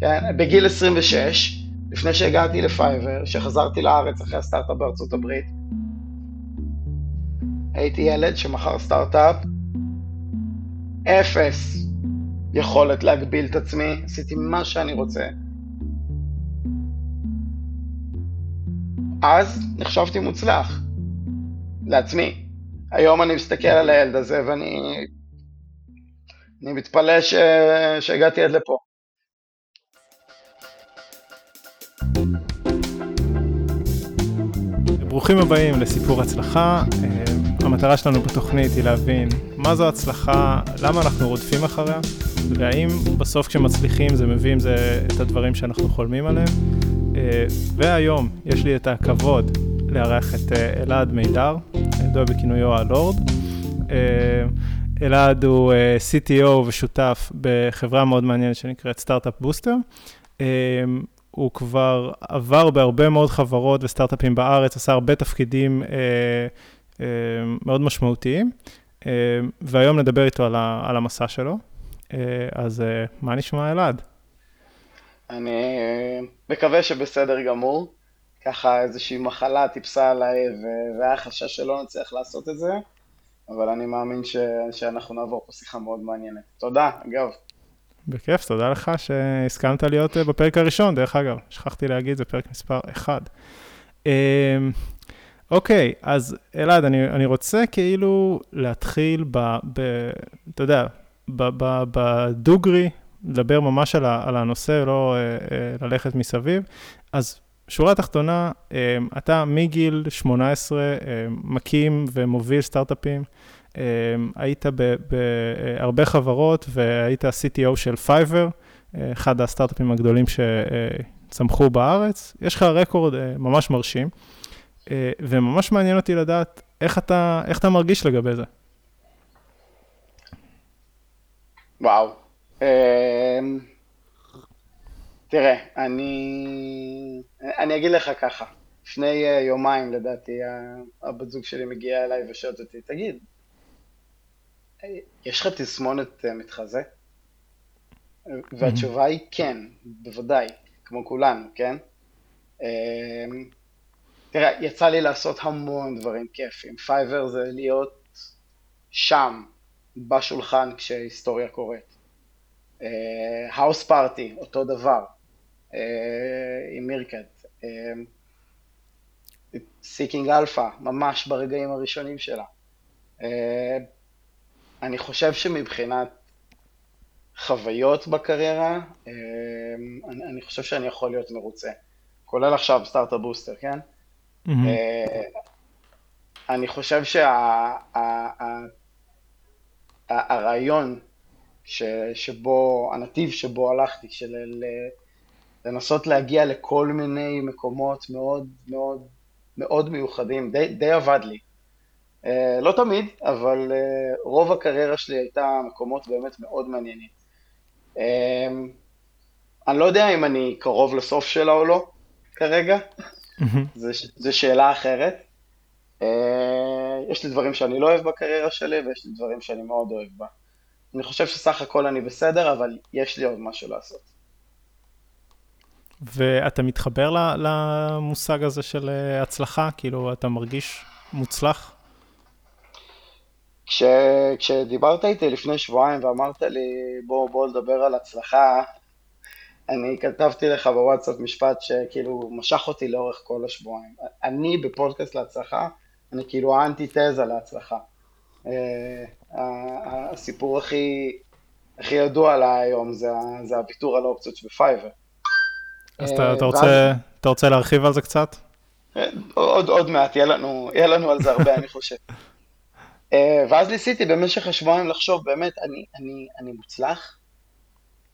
כן? בגיל 26, לפני שהגעתי לפייבר, שחזרתי לארץ אחרי הסטארט-אפ בארצות הברית, הייתי ילד שמכר סטארט-אפ, אפס יכולת להגביל את עצמי, עשיתי מה שאני רוצה. אז נחשבתי מוצלח, לעצמי. היום אני מסתכל על הילד הזה ואני אני מתפלא ש... שהגעתי עד לפה. ברוכים הבאים לסיפור הצלחה. אה, המטרה שלנו בתוכנית היא להבין מה זו הצלחה, למה אנחנו רודפים אחריה, והאם בסוף כשמצליחים זה מביא עם זה את הדברים שאנחנו חולמים עליהם. אה, והיום יש לי את הכבוד לארח את אה, אלעד מידר, ידוע בכינויו הלורד. אלעד הוא CTO ושותף בחברה מאוד מעניינת שנקראת סטארט-אפ בוסטר. הוא כבר עבר בהרבה מאוד חברות וסטארט-אפים בארץ, עשה הרבה תפקידים אה, אה, מאוד משמעותיים, אה, והיום נדבר איתו על, ה, על המסע שלו. אה, אז אה, מה נשמע אלעד? אני אה, מקווה שבסדר גמור. ככה איזושהי מחלה טיפסה עליי והיה חשש שלא נצליח לעשות את זה, אבל אני מאמין ש... שאנחנו נעבור פה שיחה מאוד מעניינת. תודה, אגב. בכיף, תודה לך שהסכמת להיות אה, בפרק הראשון, דרך אגב, שכחתי להגיד, זה פרק מספר 1. אמ, אוקיי, אז אלעד, אני, אני רוצה כאילו להתחיל ב... ב אתה יודע, בדוגרי, לדבר ממש על, ה, על הנושא, לא אה, אה, ללכת מסביב. אז שורה תחתונה, אה, אתה מגיל 18 אה, מקים ומוביל סטארט-אפים. אמ, היית בהרבה חברות והיית CTO של Fiverr, אחד הסטארט-אפים הגדולים שצמחו בארץ. יש לך רקורד אה, ממש מרשים, אה, וממש מעניין אותי לדעת איך אתה, איך אתה מרגיש לגבי זה. וואו. אמ, תראה, אני, אני אגיד לך ככה, לפני אה, יומיים לדעתי הבת זוג שלי מגיעה אליי ושואלת אותי, תגיד, יש לך תסמונת אה, מתחזה? והתשובה היא כן, בוודאי, כמו כולנו, כן? אמ, תראה, יצא לי לעשות המון דברים כיפים. Fiverr זה להיות שם, בשולחן, כשהיסטוריה קורית. House אה, Party, אותו דבר, אה, עם Meerkat. Seeking Alpha, ממש ברגעים הראשונים שלה. אני חושב שמבחינת חוויות בקריירה, אמ, אני, אני חושב שאני יכול להיות מרוצה. כולל עכשיו Startup Booster, כן? Mm-hmm. אני חושב שהרעיון שה, שבו, הנתיב שבו הלכתי, של לנסות להגיע לכל מיני מקומות מאוד מאוד מאוד מיוחדים, די, די עבד לי. אה, לא תמיד, אבל אה, רוב הקריירה שלי הייתה מקומות באמת מאוד מעניינים. אה, אני לא יודע אם אני קרוב לסוף שלה או לא כרגע, זו שאלה אחרת. יש לי דברים שאני לא אוהב בקריירה שלי ויש לי דברים שאני מאוד אוהב בה. אני חושב שסך הכל אני בסדר, אבל יש לי עוד משהו לעשות. ואתה מתחבר למושג הזה של הצלחה? כאילו, אתה מרגיש מוצלח? כש, כשדיברת איתי לפני שבועיים ואמרת לי בוא, בוא לדבר על הצלחה, אני כתבתי לך בוואטסאפ משפט שכאילו משך אותי לאורך כל השבועיים. אני בפודקאסט להצלחה, אני כאילו האנטיתזה להצלחה. אה, הסיפור הכי, הכי ידוע עליי היום זה, זה הוויתור על האופציות שבפייבר. אז אתה, אתה, רוצה, אתה רוצה להרחיב על זה קצת? אה, עוד, עוד מעט, יהיה לנו, יהיה לנו על זה הרבה, אני חושב. אה, ואז ניסיתי במשך השבועיים לחשוב, באמת, אני, אני, אני מוצלח?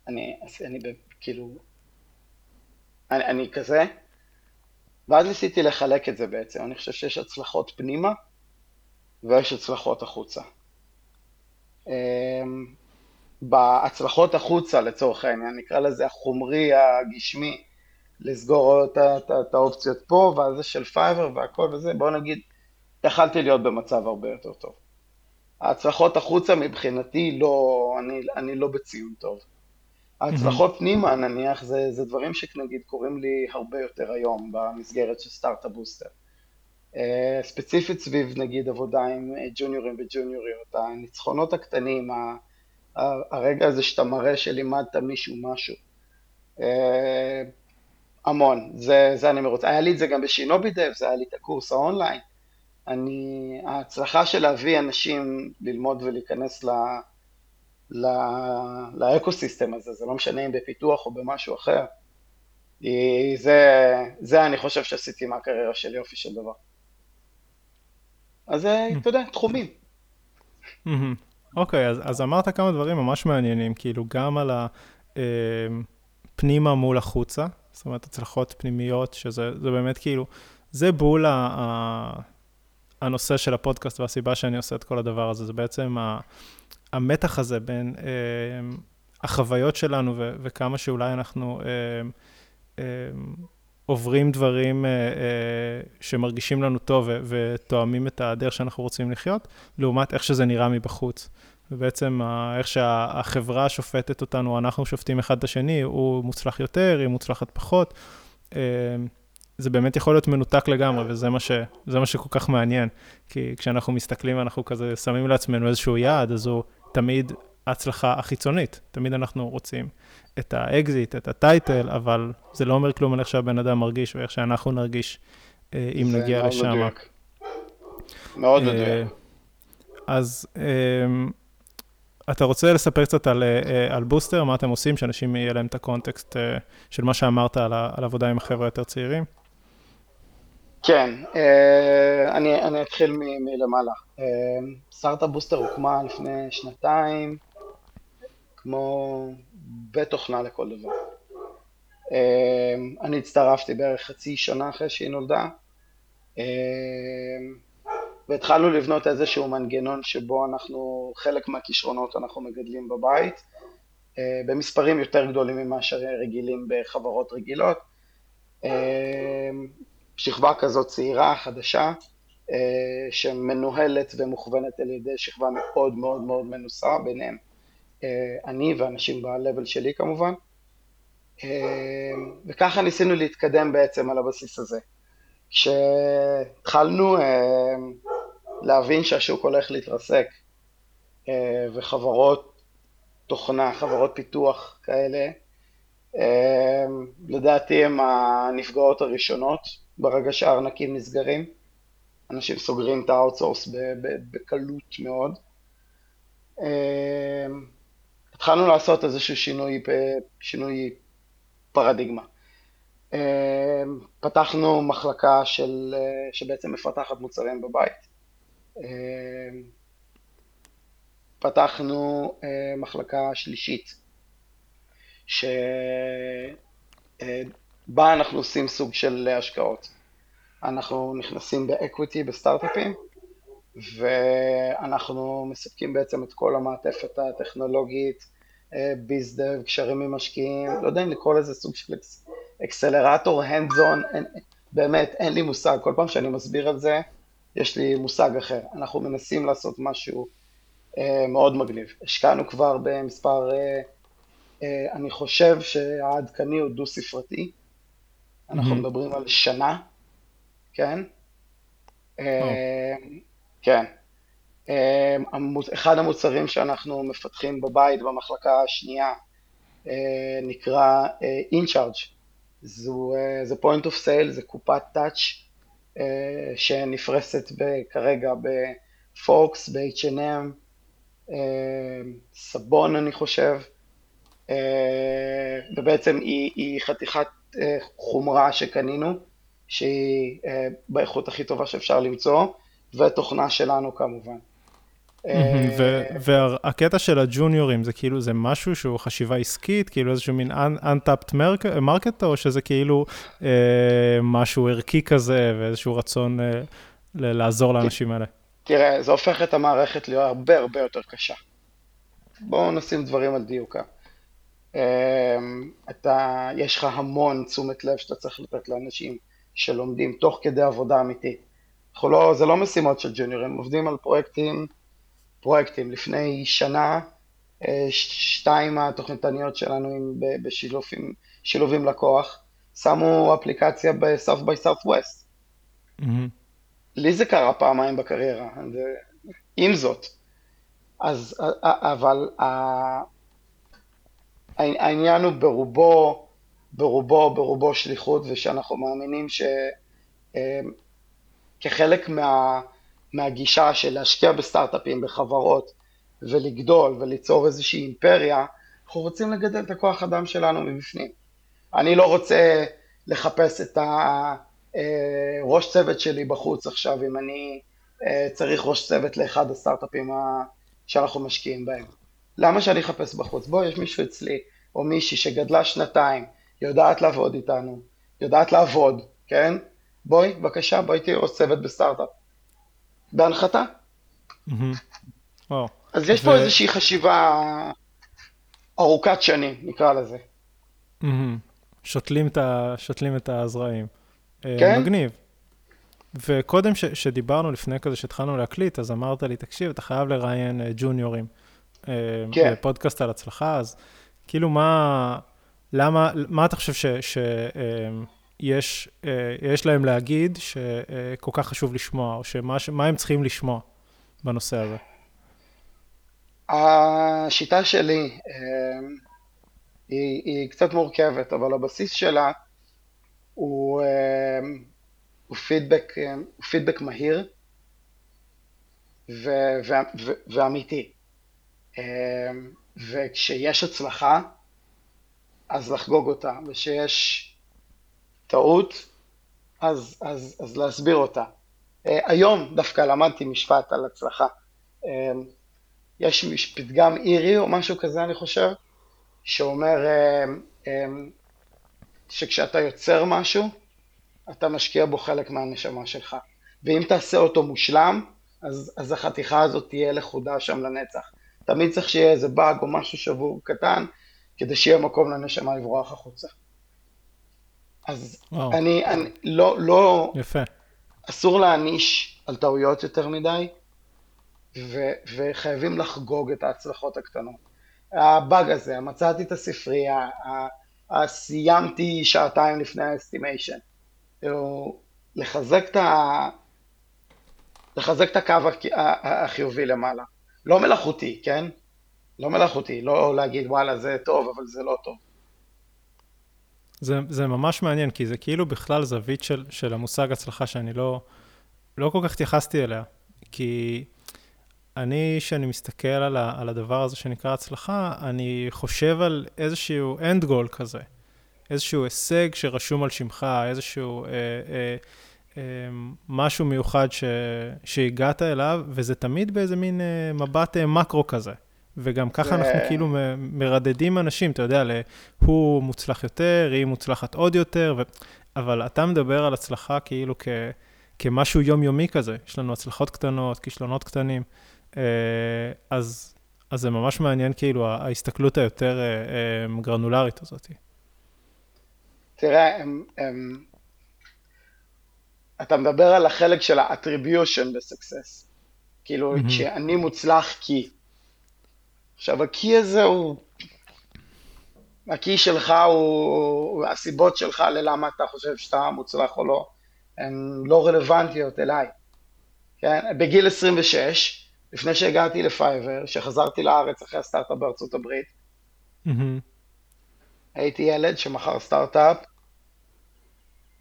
אני, אני כאילו, אני, אני כזה? ואז ניסיתי לחלק את זה בעצם, אני חושב שיש הצלחות פנימה ויש הצלחות החוצה. אה, בהצלחות החוצה לצורך העניין, נקרא לזה החומרי, הגשמי, לסגור את, האופציות פה, ואז זה של Fiverr והכל וזה, בואו נגיד, יכלתי להיות במצב הרבה יותר טוב. ההצלחות החוצה מבחינתי לא, אני, אני לא בציון טוב. ההצלחות פנימה נניח זה, זה דברים שנגיד קורים לי הרבה יותר היום במסגרת של Startup Booster. אה, ספציפית סביב נגיד עבודה עם ג'וניורים וג'וניוריות, הניצחונות הקטנים, הרגע הזה שאתה מראה שלימדת מישהו משהו. אה, המון, זה, זה אני מרוצה. היה לי את זה גם בשינובי דב, זה היה לי את הקורס האונליין. אני, ההצלחה של להביא אנשים ללמוד ולהיכנס ל, ל, לאקוסיסטם הזה, זה לא משנה אם בפיתוח או במשהו אחר, זה, זה אני חושב שעשיתי מהקריירה של יופי של דבר. אז אה, אתה יודע, תחומים. אוקיי, אז, אז אמרת כמה דברים ממש מעניינים, כאילו גם על הפנימה אה, מול החוצה, זאת אומרת, הצלחות פנימיות, שזה באמת כאילו, זה בול ה, הנושא של הפודקאסט והסיבה שאני עושה את כל הדבר הזה, זה בעצם ה, המתח הזה בין אה, החוויות שלנו ו, וכמה שאולי אנחנו אה, אה, עוברים דברים אה, אה, שמרגישים לנו טוב ו- ותואמים את הדרך שאנחנו רוצים לחיות, לעומת איך שזה נראה מבחוץ. ובעצם איך שהחברה שופטת אותנו, אנחנו שופטים אחד את השני, הוא מוצלח יותר, היא מוצלחת פחות. אה, זה באמת יכול להיות מנותק לגמרי, וזה מה, ש, מה שכל כך מעניין. כי כשאנחנו מסתכלים ואנחנו כזה שמים לעצמנו איזשהו יעד, אז הוא תמיד ההצלחה החיצונית. תמיד אנחנו רוצים את האקזיט, את ה title, אבל זה לא אומר כלום על איך שהבן אדם מרגיש ואיך שאנחנו נרגיש אה, אם נגיע לשם. מאוד מדויק. מאוד אה, מדויק. אז אה, אתה רוצה לספר קצת על, על בוסטר, מה אתם עושים, שאנשים יהיה להם את ה context של מה שאמרת על, על עבודה עם החבר'ה היותר צעירים? כן, אני, אני אתחיל מלמעלה. סטארט-אפ בוסטר הוקמה לפני שנתיים, כמו בית תוכנה לכל דבר. אמ, אני הצטרפתי בערך חצי שנה אחרי שהיא נולדה, אמ, והתחלנו לבנות איזשהו מנגנון שבו אנחנו, חלק מהכישרונות אנחנו מגדלים בבית, אה, במספרים יותר גדולים ממה שרגילים בחברות רגילות. שכבה כזאת צעירה, חדשה, אה, שמנוהלת ומוכוונת על ידי שכבה מאוד מאוד מאוד מנוסה, ביניהם אה, אני ואנשים ב-level שלי כמובן, אה, וככה ניסינו להתקדם בעצם על הבסיס הזה. כשהתחלנו להבין שהשוק הולך להתרסק וחברות תוכנה, חברות פיתוח כאלה, לדעתי הן הנפגעות הראשונות ברגע שהארנקים נסגרים. אנשים סוגרים את ה outsource בקלות מאוד. התחלנו לעשות איזשהו שינוי, שינוי פרדיגמה. אמ, פתחנו מחלקה של, שבעצם מפתחת מוצרים בבית. אמ, פתחנו אה, מחלקה שלישית, שבה אה, אנחנו עושים סוג של השקעות. אנחנו נכנסים באקוויטי בסטארט-אפים, ואנחנו מספקים בעצם את כל המעטפת הטכנולוגית, ביזדב, קשרים עם משקיעים, לא יודע אם לקרוא לזה סוג של אקסלרטור, hands on, אין, באמת אין לי מושג, כל פעם שאני מסביר על זה, יש לי מושג אחר. אנחנו מנסים לעשות משהו אה, מאוד מגניב. השקענו כבר במספר, אה, אה, אני חושב שהעדכני הוא דו-ספרתי, אנחנו mm-hmm. מדברים על שנה, כן? Oh. אה, כן. אמ, אחד המוצרים שאנחנו מפתחים בבית במחלקה השנייה אה, נקרא אה, InCharge. זו, אה, זה point of sale, זה קופת טאץ' שנפרסת כרגע בפוקס, ב-H&M, סבון אני חושב, ובעצם היא, היא חתיכת חומרה שקנינו, שהיא באיכות הכי טובה שאפשר למצוא, ותוכנה שלנו כמובן. והקטע של הג'וניורים זה כאילו זה משהו שהוא חשיבה עסקית כאילו איזשהו מין untapped market או שזה כאילו אה, משהו ערכי כזה ואיזשהו רצון אה, לעזור לאנשים האלה. תראה זה הופך את המערכת להיות הרבה הרבה יותר קשה. בואו נשים דברים על דיוקה. אה, אתה, יש לך המון תשומת לב שאתה צריך לתת לאנשים שלומדים תוך כדי עבודה אמיתית. לא, זה לא משימות של ג'וניורים, עובדים על פרויקטים פרויקטים. לפני שנה אה, שתיים התוכניתניות שלנו עם, בשילובים שילוב עם לקוח, שמו אפליקציה ב-South by Southwest. Mm-hmm. לי זה קרה פעמיים בקריירה, עם זאת. אז, אבל העניין הוא ברובו, ברובו, ברובו שליחות, ושאנחנו מאמינים שכחלק אמ, מה, מהגישה של להשקיע בסטארט-אפים, בחברות, ולגדול וליצור איזושהי אימפריה, אנחנו רוצים לגדל את הכוח אדם שלנו מבפנים. אני לא רוצה לחפש את הראש אה, צוות שלי בחוץ עכשיו, אם אני אה, צריך ראש צוות לאחד הסטארט-אפים שאנחנו משקיעים בהם. למה שאני אחפש בחוץ? בוא, יש מישהו אצלי, או מישהי שגדלה שנתיים, יודעת לעבוד איתנו, יודעת לעבוד, כן? בואי, בבקשה, בואי תהיי ראש צוות בסטארט-אפ. בהנחתה. אז יש פה איזושהי חשיבה ארוכת שנים, נקרא לזה. שותלים את הזרעים. אה, כן? מגניב. וקודם ש, שדיברנו, לפני כזה שהתחלנו להקליט, אז אמרת לי, תקשיב, אתה חייב לראיין uh, ג'וניורים. אה, כן. בפודקאסט על הצלחה, אז כאילו מה, למה, מה אתה חושב שיש uh, יש להם להגיד שכל uh, כך חשוב לשמוע, או שמה מה הם צריכים לשמוע בנושא הזה? השיטה שלי uh, היא, היא קצת מורכבת, אבל הבסיס שלה הוא... Uh, הוא פידבק, אה, הוא פידבק מהיר ו, ו, ו, ואמיתי. וכשיש הצלחה, אז לחגוג אותה, וכשיש טעות, אז, אז, אז להסביר אותה. אה, היום דווקא למדתי משפט על הצלחה. יש פתגם אירי או משהו כזה, אני חושב, שאומר שכשאתה יוצר משהו, אתה משקיע בו חלק מהנשמה שלך. ואם תעשה אותו מושלם, אז, אז החתיכה הזאת תהיה לכודה שם לנצח. תמיד צריך שיהיה איזה באג או משהו שבור קטן, כדי שיהיה מקום לנשמה לברוח החוצה. אז וואו. אני, אני לא, לא, יפה. אסור להעניש על טעויות יותר מדי, ו, וחייבים לחגוג את ההצלחות הקטנות. הבאג הזה, מצאתי את הספרייה, סיימתי שעתיים לפני האסטימיישן. לחזק את, ה... לחזק את הקו החיובי למעלה. לא מלאכותי, כן? לא מלאכותי, לא להגיד וואלה זה טוב, אבל זה לא טוב. זה, זה ממש מעניין, כי זה כאילו בכלל זווית של, של המושג הצלחה שאני לא, לא כל כך התייחסתי אליה. כי אני, כשאני מסתכל על, ה, על הדבר הזה שנקרא הצלחה, אני חושב על איזשהו end goal כזה. איזשהו הישג שרשום על שמך, איזשהו אה, אה, משהו מיוחד ש, שהגעת אליו, וזה תמיד באיזה מין אה, מבט אה, מקרו כזה. וגם ככה אנחנו כאילו מרדדים אנשים, אתה יודע, הוא מוצלח יותר, היא מוצלחת עוד יותר, ו... אבל אתה מדבר על הצלחה כאילו כ... כמשהו יומיומי כזה. יש לנו הצלחות קטנות, כישלונות קטנים. אה, אז, אז זה ממש מעניין, כאילו, ההסתכלות היותר גרנולרית הזאת. תראה, הם, הם, אתה מדבר על החלק של ה-attribution ב-success. כאילו, mm-hmm. שאני מוצלח כי. עכשיו, הכי הזה הוא... הכי שלך הוא... הסיבות שלך ללמה אתה חושב שאתה מוצלח או לא, הן לא רלוונטיות אליי. כן? בגיל 26, לפני שהגעתי לפייבר, שחזרתי לארץ אחרי הסטארט-אפ בארצות הברית, mm-hmm. הייתי ילד שמכר סטארט-אפ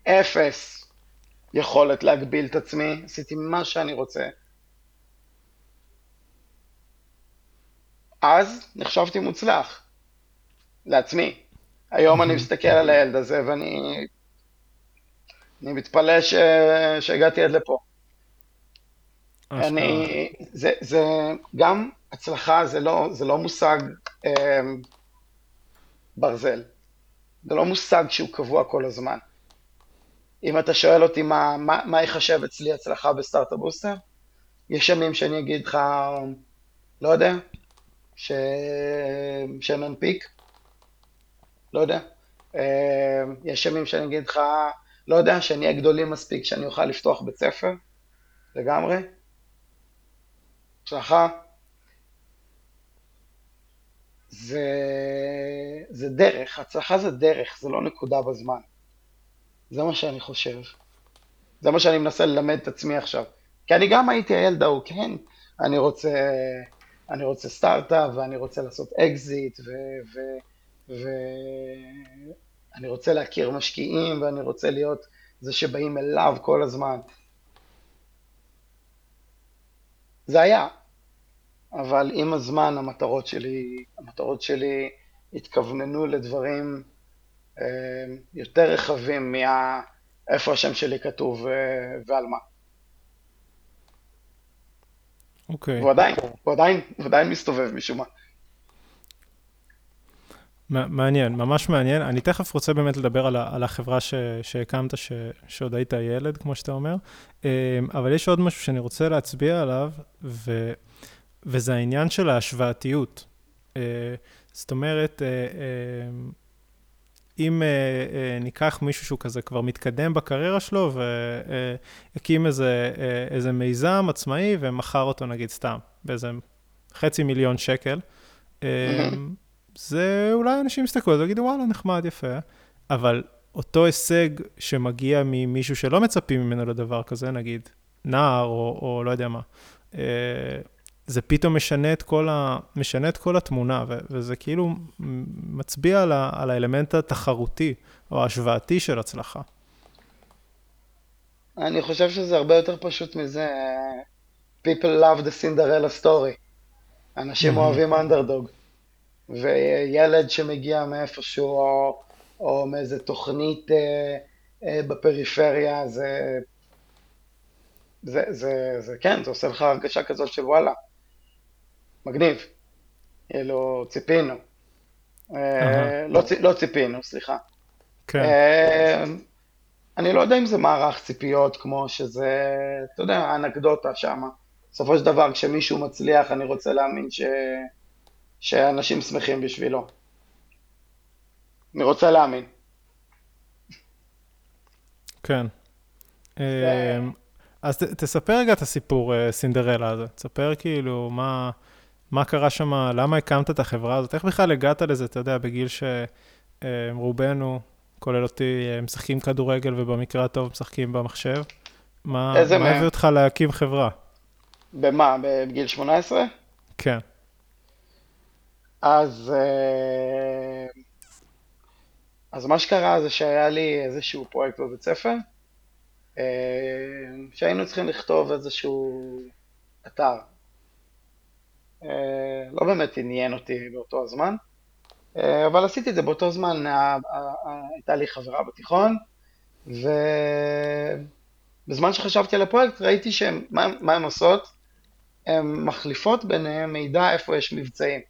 אפס יכולת להגביל את עצמי, עשיתי מה שאני רוצה. אז נחשבתי מוצלח, לעצמי. היום אני מסתכל על הילד הזה ואני אני מתפלא ש... שהגעתי עד לפה. אני, זה, זה גם הצלחה, זה לא, זה לא מושג אה, ברזל. זה לא מושג שהוא קבוע כל הזמן. אם אתה שואל אותי מה, מה, מה יחשב אצלי הצלחה בסטארט-אפ בוסטר, יש ימים שאני אגיד לך, לא יודע, ש... שננפיק, לא יודע. אה, יש ימים שאני אגיד לך, לא יודע, שנהיה גדולים מספיק, שאני אוכל לפתוח בית ספר, לגמרי. הצלחה. זה, זה דרך, הצלחה זה דרך, זה לא נקודה בזמן. זה מה שאני חושב. זה מה שאני מנסה ללמד את עצמי עכשיו. כי אני גם הייתי הילד ההוא, כן, אני רוצה, אני רוצה סטארט-אפ, ואני רוצה לעשות אקזיט, ואני רוצה להכיר משקיעים, ואני רוצה להיות זה שבאים אליו כל הזמן. זה היה, אבל עם הזמן המטרות שלי, המטרות שלי התכווננו לדברים יותר רחבים מאיפה השם שלי כתוב אה, ועל מה. אוקיי. הוא עדיין, הוא עדיין, הוא עדיין מסתובב משום מה. מעניין, ממש מעניין. אני תכף רוצה באמת לדבר על, על החברה ש, שהקמת, ש, שעוד היית ילד, כמו שאתה אומר, אה, אבל יש עוד משהו שאני רוצה להצביע עליו, ו, וזה העניין של ההשוואתיות. אה, זאת אומרת, אה, אם ניקח מישהו שהוא כזה כבר מתקדם בקריירה שלו והקים איזה, איזה מיזם עצמאי ומכר אותו נגיד סתם באיזה חצי מיליון שקל, mm-hmm. זה אולי אנשים יסתכלו על ויגידו, וואלה, נחמד, יפה, אבל אותו הישג שמגיע ממישהו שלא מצפים ממנו לדבר כזה, נגיד נער או, או לא יודע מה, אה, זה פתאום משנה את כל, ה, משנה את כל התמונה, ו, וזה כאילו מצביע על, ה, על האלמנט התחרותי או ההשוואתי של הצלחה. אני חושב שזה הרבה יותר פשוט מזה. People love the Cinderella story. אנשים אוהבים אנדרדוג. וילד שמגיע מאיפשהו, או, או מאיזה תוכנית אה, אה, בפריפריה, זה, זה, זה, זה, כן, זה עושה לך הרגשה כזאת של וואלה, מגניב, כאילו, ציפינו. אה, לא, לא ציפינו, סליחה. כן. אה, אני לא יודע אם זה מערך ציפיות כמו שזה, אתה יודע, אנקדוטה שמה. בסופו של דבר, כשמישהו מצליח, אני רוצה להאמין ש... שאנשים שמחים בשבילו. אני רוצה להאמין. כן. אז תספר רגע את הסיפור סינדרלה הזה. תספר כאילו מה, מה קרה שם, למה הקמת את החברה הזאת, איך בכלל הגעת לזה, אתה יודע, בגיל שרובנו, כולל אותי, משחקים כדורגל ובמקרה הטוב משחקים במחשב. מה הביא אותך להקים חברה? במה? בגיל 18? כן. אז, אה, אז מה שקרה זה שהיה לי איזשהו פרויקט בבית ספר, אה, שהיינו צריכים לכתוב איזשהו אתר. אה, לא באמת עניין אותי באותו הזמן, אבל עשיתי את זה באותו זמן, הייתה לי חברה בתיכון, ובזמן שחשבתי על הפרויקט ראיתי שהם, מה הן עושות? הן מחליפות ביניהם מידע איפה יש מבצעים.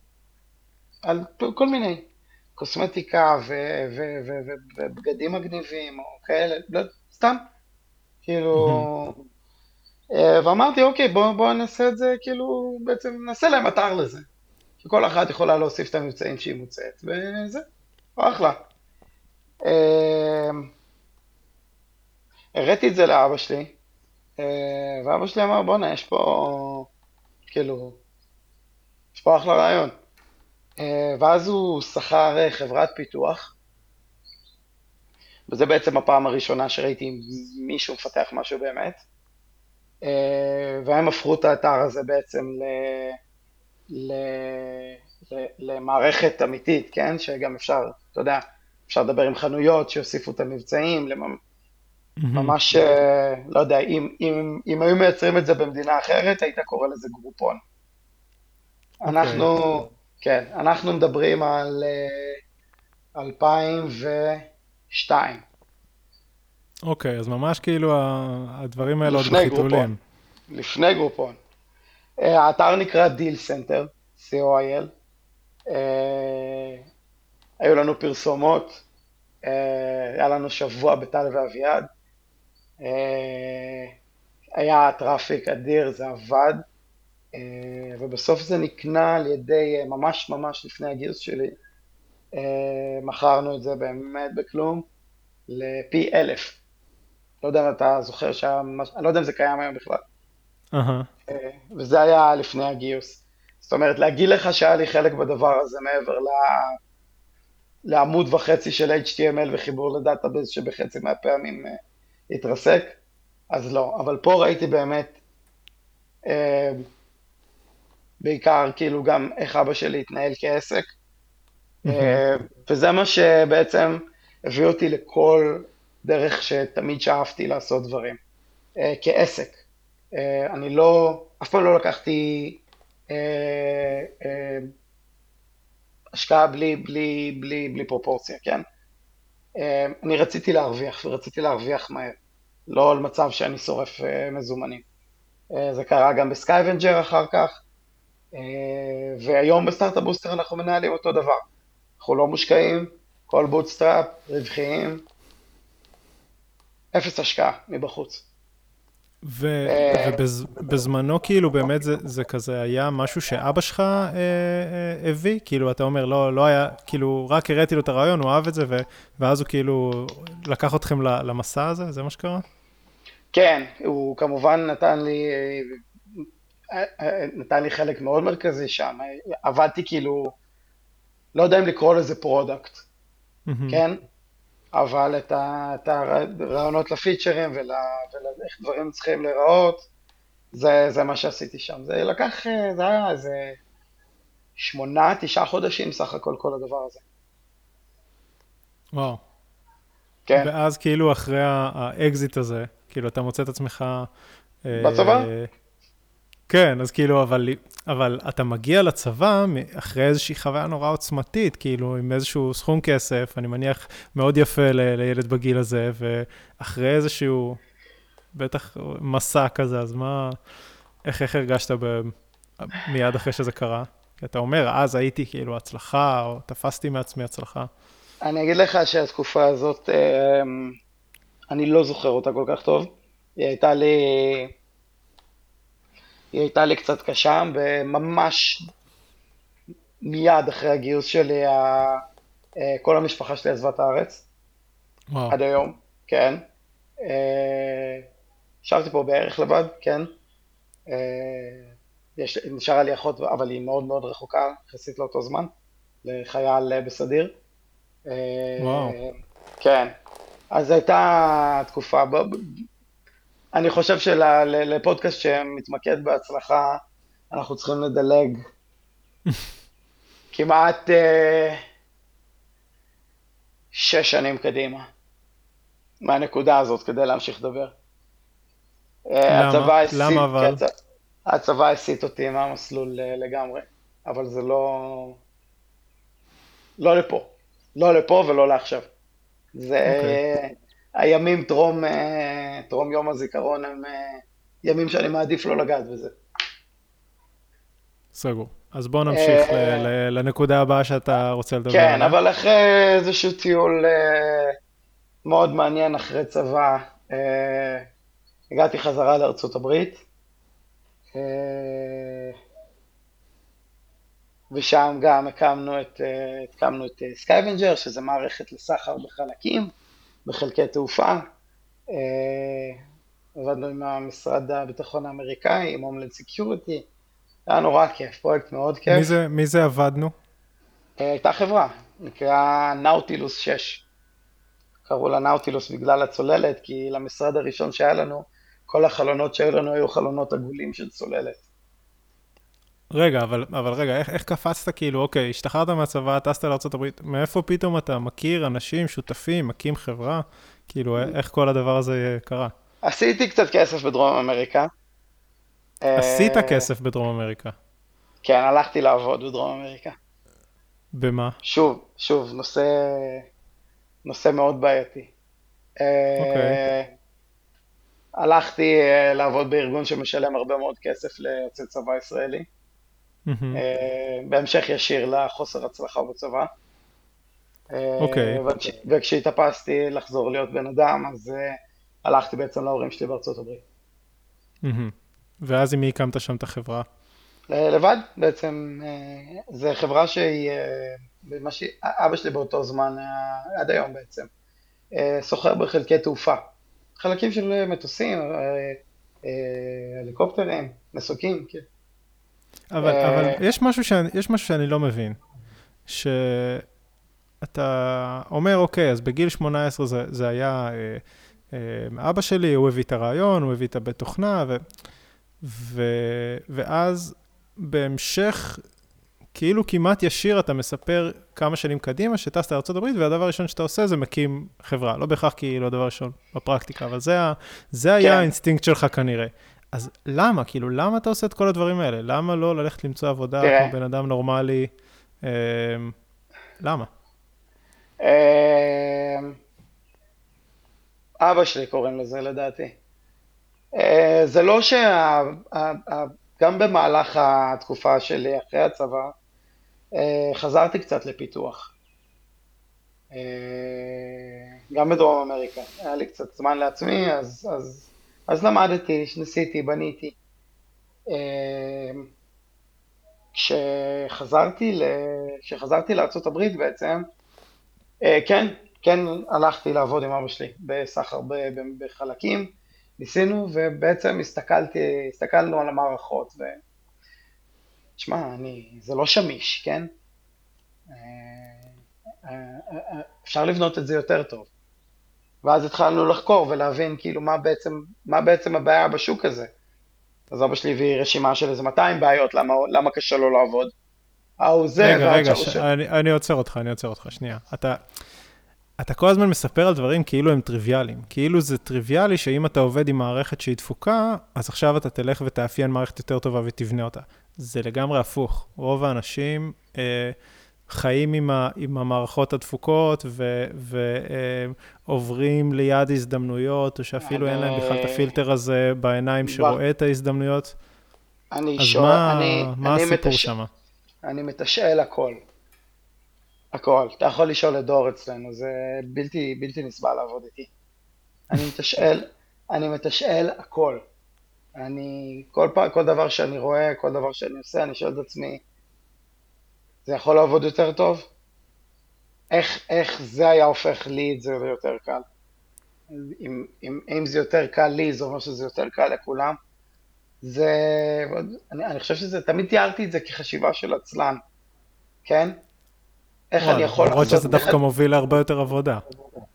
על כל מיני, קוסמטיקה ובגדים מגניבים או כאלה, לא, סתם, כאילו, אה, ואמרתי אוקיי בוא, בוא נעשה את זה, כאילו, בעצם נעשה להם אתר לזה, שכל אחת יכולה להוסיף את המבצעים שהיא מוצאת, וזה, אחלה. אה, הראיתי את זה לאבא שלי, אה, ואבא שלי אמר בואנה יש פה, כאילו, יש פה אחלה רעיון. אה, ואז הוא שכר אה, חברת פיתוח, וזה בעצם הפעם הראשונה שראיתי מישהו מפתח משהו באמת, אה, והם הפכו את האתר הזה בעצם ל... ל... ל... למערכת אמיתית, כן? שגם אפשר, אתה יודע, אפשר לדבר עם חנויות שיוסיפו את המבצעים, לממ... ממש, לא יודע, אם, אם, אם היו מייצרים את זה במדינה אחרת, היית קורא לזה גרופון. Okay. אוקיי. אנחנו... כן, אנחנו מדברים על 2002. אה, אוקיי, אז ממש כאילו הדברים האלה עוד בחיתולים. לפני Groupon. אה, האתר נקרא Deal Center, co.il. אה, היו לנו פרסומות, היה לנו שבוע בטל ואביעד. היה traffic אדיר, זה עבד. אה, ובסוף זה נקנה על ידי, אה, ממש ממש לפני הגיוס שלי, אה, מכרנו את זה באמת בכלום, ל P1000. לא יודע אם אתה זוכר שהיה, אני לא יודע אם זה קיים היום בכלל. Uh-huh. וזה היה לפני הגיוס. זאת אומרת, להגיד לך שהיה לי חלק בדבר הזה מעבר ל... לעמוד וחצי של HTML וחיבור ל database שבחצי מהפעמים אה, התרסק, אז לא. אבל פה ראיתי באמת, אה, בעיקר כאילו גם איך אבא שלי התנהל כעסק, אה, וזה מה שבעצם הביא אותי לכל דרך שתמיד שאפתי לעשות דברים, אה, כעסק. אה, אני לא, אף פעם לא לקחתי אה, אה, השקעה בלי, בלי, בלי, בלי פרופורציה, כן? אה, אני רציתי להרוויח, ורציתי להרוויח מהר, לא על מצב שאני שורף אה, מזומנים. אה, זה קרה גם בסקייבנג'ר אחר כך, והיום ב Startup Booster אנחנו מנהלים אותו דבר. אנחנו לא מושקעים, כל bootstrap, רווחיים, אפס השקעה מבחוץ. ובזמנו כאילו באמת זה, זה כזה היה משהו שאבא שלך אה, אה, הביא? כאילו אתה אומר לא, לא היה, כאילו רק הראיתי לו את הרעיון, הוא אהב את זה ו, ואז הוא כאילו לקח אתכם למסע הזה? זה מה שקרה? כן, הוא כמובן נתן לי, אה, אה, נתן לי חלק מאוד מרכזי שם, עבדתי כאילו, לא יודע אם לקרוא לזה product, mm-hmm. כן? אבל את, הרעיונות לפיצ'רים ולאיך דברים צריכים להיראות, זה, זה מה שעשיתי שם. זה לקח, זה היה איזה שמונה, תשעה חודשים סך הכל כל הדבר הזה. וואו. כן. ואז כאילו אחרי האקזיט הזה, כאילו אתה מוצא את עצמך... אה, בצבא? אה, כן, אז כאילו, אבל, אבל אתה מגיע לצבא אחרי איזושהי חוויה נורא עוצמתית, כאילו, עם איזשהו סכום כסף, אני מניח מאוד יפה ל, לילד בגיל הזה, ואחרי איזשהו, בטח מסע כזה, אז מה, איך, איך הרגשת ב, מיד אחרי שזה קרה? כי אתה אומר, אז הייתי כאילו הצלחה, או תפסתי מעצמי הצלחה. אני אגיד לך שהתקופה הזאת, אה, אני לא זוכר אותה כל כך טוב. היא הייתה לי... היא הייתה לי קצת קשה, וממש מיד אחרי הגיוס שלי, אה, כל המשפחה שלי עזבה את הארץ. וואו. עד היום, כן. ישבתי אה, פה בערך לבד, כן. אה, יש, נשארה לי אחות, אבל היא מאוד מאוד רחוקה, יחסית לאותו זמן, לחייל בסדיר. וואו. כן. אז הייתה תקופה, אני חושב שלפודקאסט שמתמקד בהצלחה, אנחנו צריכים לדלג כמעט uh, שש שנים קדימה מהנקודה הזאת כדי להמשיך לדבר. אה, למה? למה אבל? הצבא הסיט אותי מהמסלול uh, לגמרי, אבל זה לא... לא לפה. לא לפה ולא לעכשיו. זה... Okay. הימים טרום, אה, טרום יום הזיכרון הם אה, ימים שאני מעדיף לא לגעת בזה. סגור. אז בוא נמשיך אה, לנקודה הבאה שאתה רוצה לדבר עליה. כן, אבל אחרי איזשהו טיול מאוד מעניין אחרי צבא, הגעתי חזרה לארצות הברית, ושם גם הקמנו את, הקמנו את סקייבנג'ר, שזה מערכת לסחר בחלקים. בחלקי תעופה. אה, עבדנו עם המשרד הביטחון האמריקאי, עם Homeland Security, היה נורא כיף, פרויקט מאוד כיף. מי זה, מי זה עבדנו? אה, הייתה חברה, נקרא נאוטילוס 6. קראו לה נאוטילוס בגלל הצוללת, כי למשרד הראשון שהיה לנו, כל החלונות שהיו לנו היו חלונות עגולים של צוללת. רגע, אבל, אבל רגע, איך, איך קפצת כאילו, אוקיי, השתחררת מהצבא, טסת לארה"ב, מאיפה פתאום אתה מכיר אנשים, שותפים, מקים חברה? כאילו, איך כל הדבר הזה קרה? עשיתי קצת כסף בדרום אמריקה. עשית uh, כסף בדרום אמריקה? כן, הלכתי לעבוד בדרום אמריקה. במה? שוב, שוב, נושא, נושא מאוד בעייתי. אוקיי. Okay. הלכתי uh, לעבוד בארגון שמשלם הרבה מאוד כסף ליוצאי צבא ישראלי. אה, בהמשך ישיר לחוסר הצלחה בצבא. אוקיי. Okay. וכשהתאפסתי לחזור להיות בן אדם, אז uh, הלכתי בעצם להורים שלי בארצות הברית. Mm-hmm. ואז עם מי הקמת שם את החברה? לבד, בעצם. זו חברה שהיא. אבא שלי באותו זמן, עד היום בעצם, סוחר בחלקי תעופה. חלקים של מטוסים, הליקופטרים, מסוקים, כן. אבל, אבל יש, משהו שאני, יש משהו שאני לא מבין. שאתה אומר, אוקיי, אז בגיל 18 זה, זה היה אה, אה, אבא שלי, הוא הביא את הרעיון, הוא הביא את הבית תוכנה, ו, ו, ואז בהמשך, כאילו כמעט ישיר, אתה מספר כמה שנים קדימה, שטסת לארה"ב, והדבר הראשון שאתה עושה זה מקים חברה. לא בהכרח כאילו הדבר הראשון בפרקטיקה, אבל זה, זה כן. היה האינסטינקט שלך כנראה. אז למה? כאילו, למה אתה עושה את כל הדברים האלה? למה לא ללכת למצוא עבודה תראה. כמו בן אדם נורמלי? אה, למה? אה, אבא שלי קוראים לזה לדעתי. אה, זה לא שה... גם במהלך התקופה שלי אחרי הצבא, אה, חזרתי קצת לפיתוח. אה, גם בדרום אמריקה. היה לי קצת זמן לעצמי, אז, אז, אז למדתי, ניסיתי, בניתי. כשחזרתי, ל... כשחזרתי לארה"ב בעצם, כן, כן הלכתי לעבוד עם אבא שלי בסחר בחלקים, ניסינו ובעצם הסתכלתי, הסתכלנו על המערכות ו... תשמע, אני, זה לא שמיש, כן? אה, אה, אה, אפשר לבנות את זה יותר טוב. ואז התחלנו לחקור ולהבין כאילו מה בעצם, מה בעצם הבעיה בשוק הזה. אז אבא שלי הביא רשימה של איזה 200 בעיות, למה, למה קשה לו לעבוד. ההוא זה, רגע, רגע, ש... אני, אני עוצר אותך, אני עוצר אותך, שנייה. אתה, אתה כל הזמן מספר על דברים כאילו הם טריוויאליים. כאילו זה טריוויאלי שאם אתה עובד עם מערכת שהיא דפוקה, אז עכשיו אתה תלך ותאפיין מערכת יותר טובה ותבנה אותה. זה לגמרי הפוך. רוב האנשים אה, חיים עם, ה, עם המערכות הדפוקות ועוברים אה, ליד הזדמנויות, או שאפילו אני... אין להם בכלל את הפילטר הזה בעיניים שרואה את ההזדמנויות. אני אז שואל, מה, אני, מה אני הסיפור מתש... שם? אני מתשאל הכל. הכל. אתה יכול לשאול את דור אצלנו, זה בלתי, בלתי נסבל לעבוד איתי. אני מתשאל, אני מתשאל הכל. אני, כל פעם, כל דבר שאני רואה, כל דבר שאני עושה, אני שואל את עצמי, זה יכול לעבוד יותר טוב? איך, איך זה היה הופך לי את זה ליותר קל? אם, אם, אם זה יותר קל לי, זה אומר שזה יותר קל לכולם. זה, אני, אני חושב שזה, תמיד תיארתי את זה כחשיבה של עצלן, כן? איך אני יכול לעשות... למרות שזה דווקא מוביל להרבה יותר עבודה.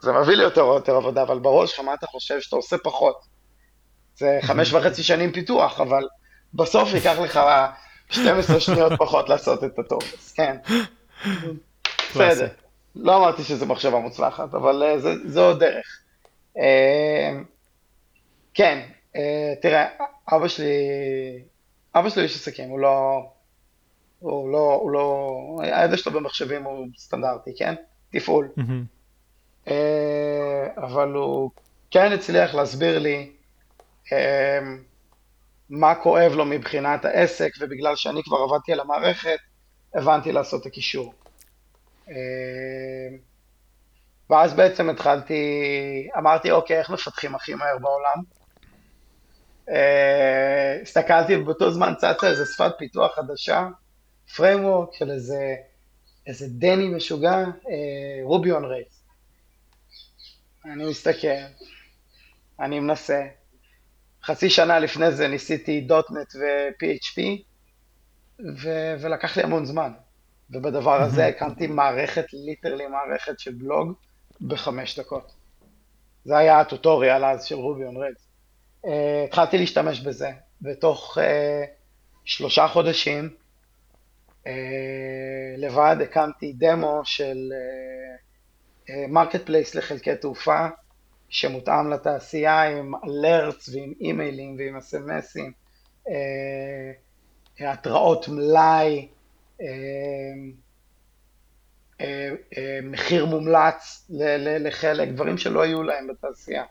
זה מביא לי יותר יותר עבודה, אבל בראש שלך מה אתה חושב שאתה עושה פחות? זה חמש וחצי שנים פיתוח, אבל בסוף ייקח לך 12 שניות פחות לעשות את הטוב, אז כן. בסדר. לא אמרתי שזו מחשבה מוצלחת, אבל אה, זו דרך. אה, כן, אה, תראה, אבא שלי, אבא שלי איש עסקים, הוא לא... הוא לא, הוא לא, הידע שלו במחשבים הוא סטנדרטי, כן? תפעול. אבל הוא כן הצליח להסביר לי מה כואב לו מבחינת העסק, ובגלל שאני כבר עבדתי על המערכת, הבנתי לעשות את הקישור. אה, ואז בעצם התחלתי, אמרתי, אוקיי, איך מפתחים הכי מהר בעולם? הסתכלתי, ובאותו זמן צצה איזה שפת פיתוח חדשה, framework של איזה, איזה דני משוגע, רובי און רייס. אני מסתכל, אני מנסה. חצי שנה לפני זה ניסיתי דוטנט ו-PHP, ו- ולקח לי המון זמן. ובדבר הזה הקמתי מערכת, literally מערכת של בלוג בחמש דקות. זה היה ה tutorial אז של Ruby on Rails. Uh, התחלתי להשתמש בזה, ותוך uh, שלושה חודשים אה, לבד הקמתי דמו של market אה, place אה, לחלקי תעופה שמותאם לתעשייה עם alerts ועם אימיילים ועם אסמסים, התראות מלאי, מחיר מומלץ לחלק, דברים שלא היו להם בתעשייה.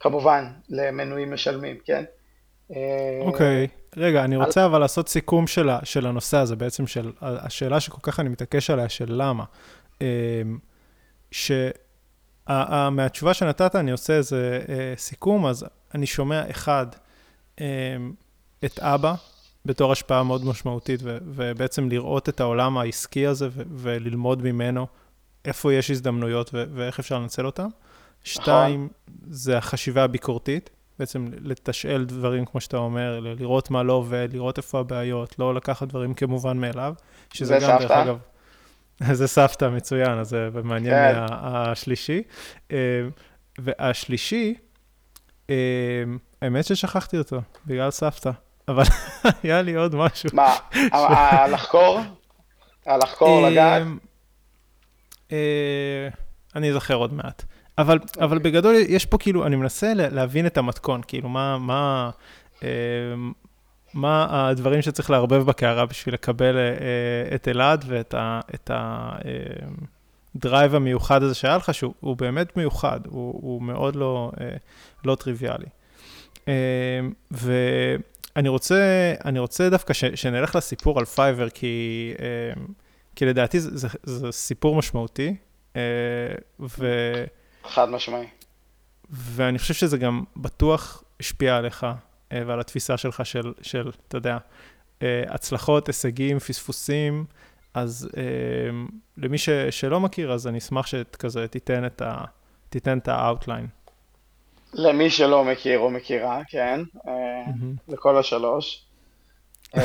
כמובן, למנויים משלמים, כן? אוקיי. Okay. רגע, אני רוצה אבל לעשות סיכום של, של הנושא הזה, בעצם של השאלה שכל כך אני מתעקש עליה, של למה. אמ, שמהתשובה שנתת אני עושה איזה אה, סיכום, אז אני שומע אחד, אמ, את אבא בתור השפעה מאוד משמעותית, ו- ובעצם לראות את העולם העסקי הזה ו- וללמוד ממנו איפה יש הזדמנויות ו- ואיך אפשר לנצל אותם. שתיים, זה החשיבה הביקורתית. בעצם לתשאל דברים, כמו שאתה אומר, לראות מה לא עובד, לראות איפה הבעיות, לא לקחת דברים כמובן מאליו, שזה גם, דרך אגב... זה סבתא מצוין, אז זה מעניין כן. השלישי. והשלישי, האמת ששכחתי אותו, בגלל סבתא, אבל היה לי עוד משהו. מה, לחקור? הלחקור, לגעת? אני אזכר עוד מעט. אבל, okay. אבל אוקיי. בגדול יש פה כאילו, אני מנסה להבין את המתכון, כאילו מה, מה, אה, מה הדברים שצריך לערבב בקערה בשביל לקבל אה, את אלעד ואת ה drive אה, המיוחד הזה שהיה לך, שהוא באמת מיוחד, הוא, הוא מאוד לא, אה, לא טריוויאלי. אה, ואני רוצה, אני רוצה דווקא ש, שנלך לסיפור על Fiverr, כי, אה, כי לדעתי זה, זה, זה סיפור משמעותי. אה, ו... חד משמעי. ואני חושב שזה גם בטוח השפיע עליך אה, ועל התפיסה שלך של, של אתה יודע, אה, הצלחות, הישגים, פספוסים. אז למי ש, שלא מכיר, אז אני אשמח שכזה תיתן את ה... תיתן את ה outline. למי שלא מכיר או מכירה, כן, mm-hmm. לכל השלוש.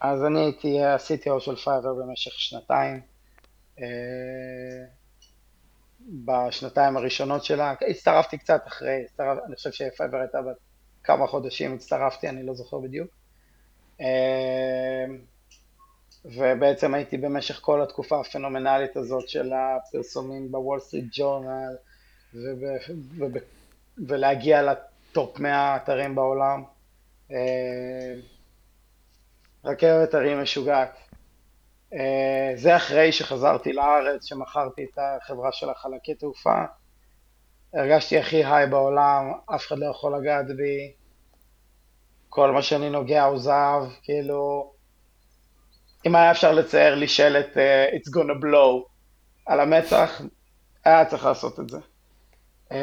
אז אני הייתי ה-CTO של פייבר במשך שנתיים. בשנתיים הראשונות שלה, הצטרפתי קצת אחרי, הצטרפ, אני חושב שפייבר הייתה בת כמה חודשים, הצטרפתי, אני לא זוכר בדיוק. אמ, ובעצם הייתי במשך כל התקופה הפנומנלית הזאת של הפרסומים ב Wall Street Journal ולהגיע ל top 100 אתרים בעולם. אמ, רכבת הרים משוגעת. אה, זה אחרי שחזרתי לארץ, שמכרתי את החברה של חלקי התעופה. הרגשתי הכי high בעולם, אף אחד לא יכול לגעת בי. כל מה שאני נוגע הוא זהב, כאילו... אם היה אפשר לצייר לי שלט uh, It's gonna blow על המצח, היה צריך לעשות את זה. Uh,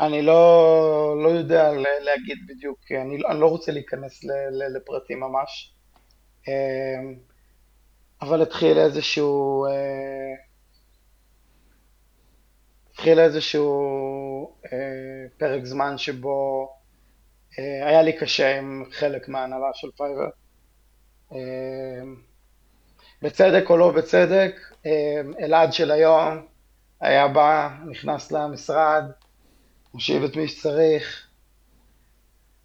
אני לא, לא יודע להגיד בדיוק, אני, אני לא רוצה להיכנס ל, ל, לפרטים ממש, אמ, אבל התחיל איזשהו, אה, התחיל איזשהו אה, פרק זמן שבו אה, היה לי קשה עם חלק מההנהלה של פייבר. אמ, בצדק או לא בצדק, אלעד של היום היה בא, נכנס למשרד, מושיב את מי שצריך,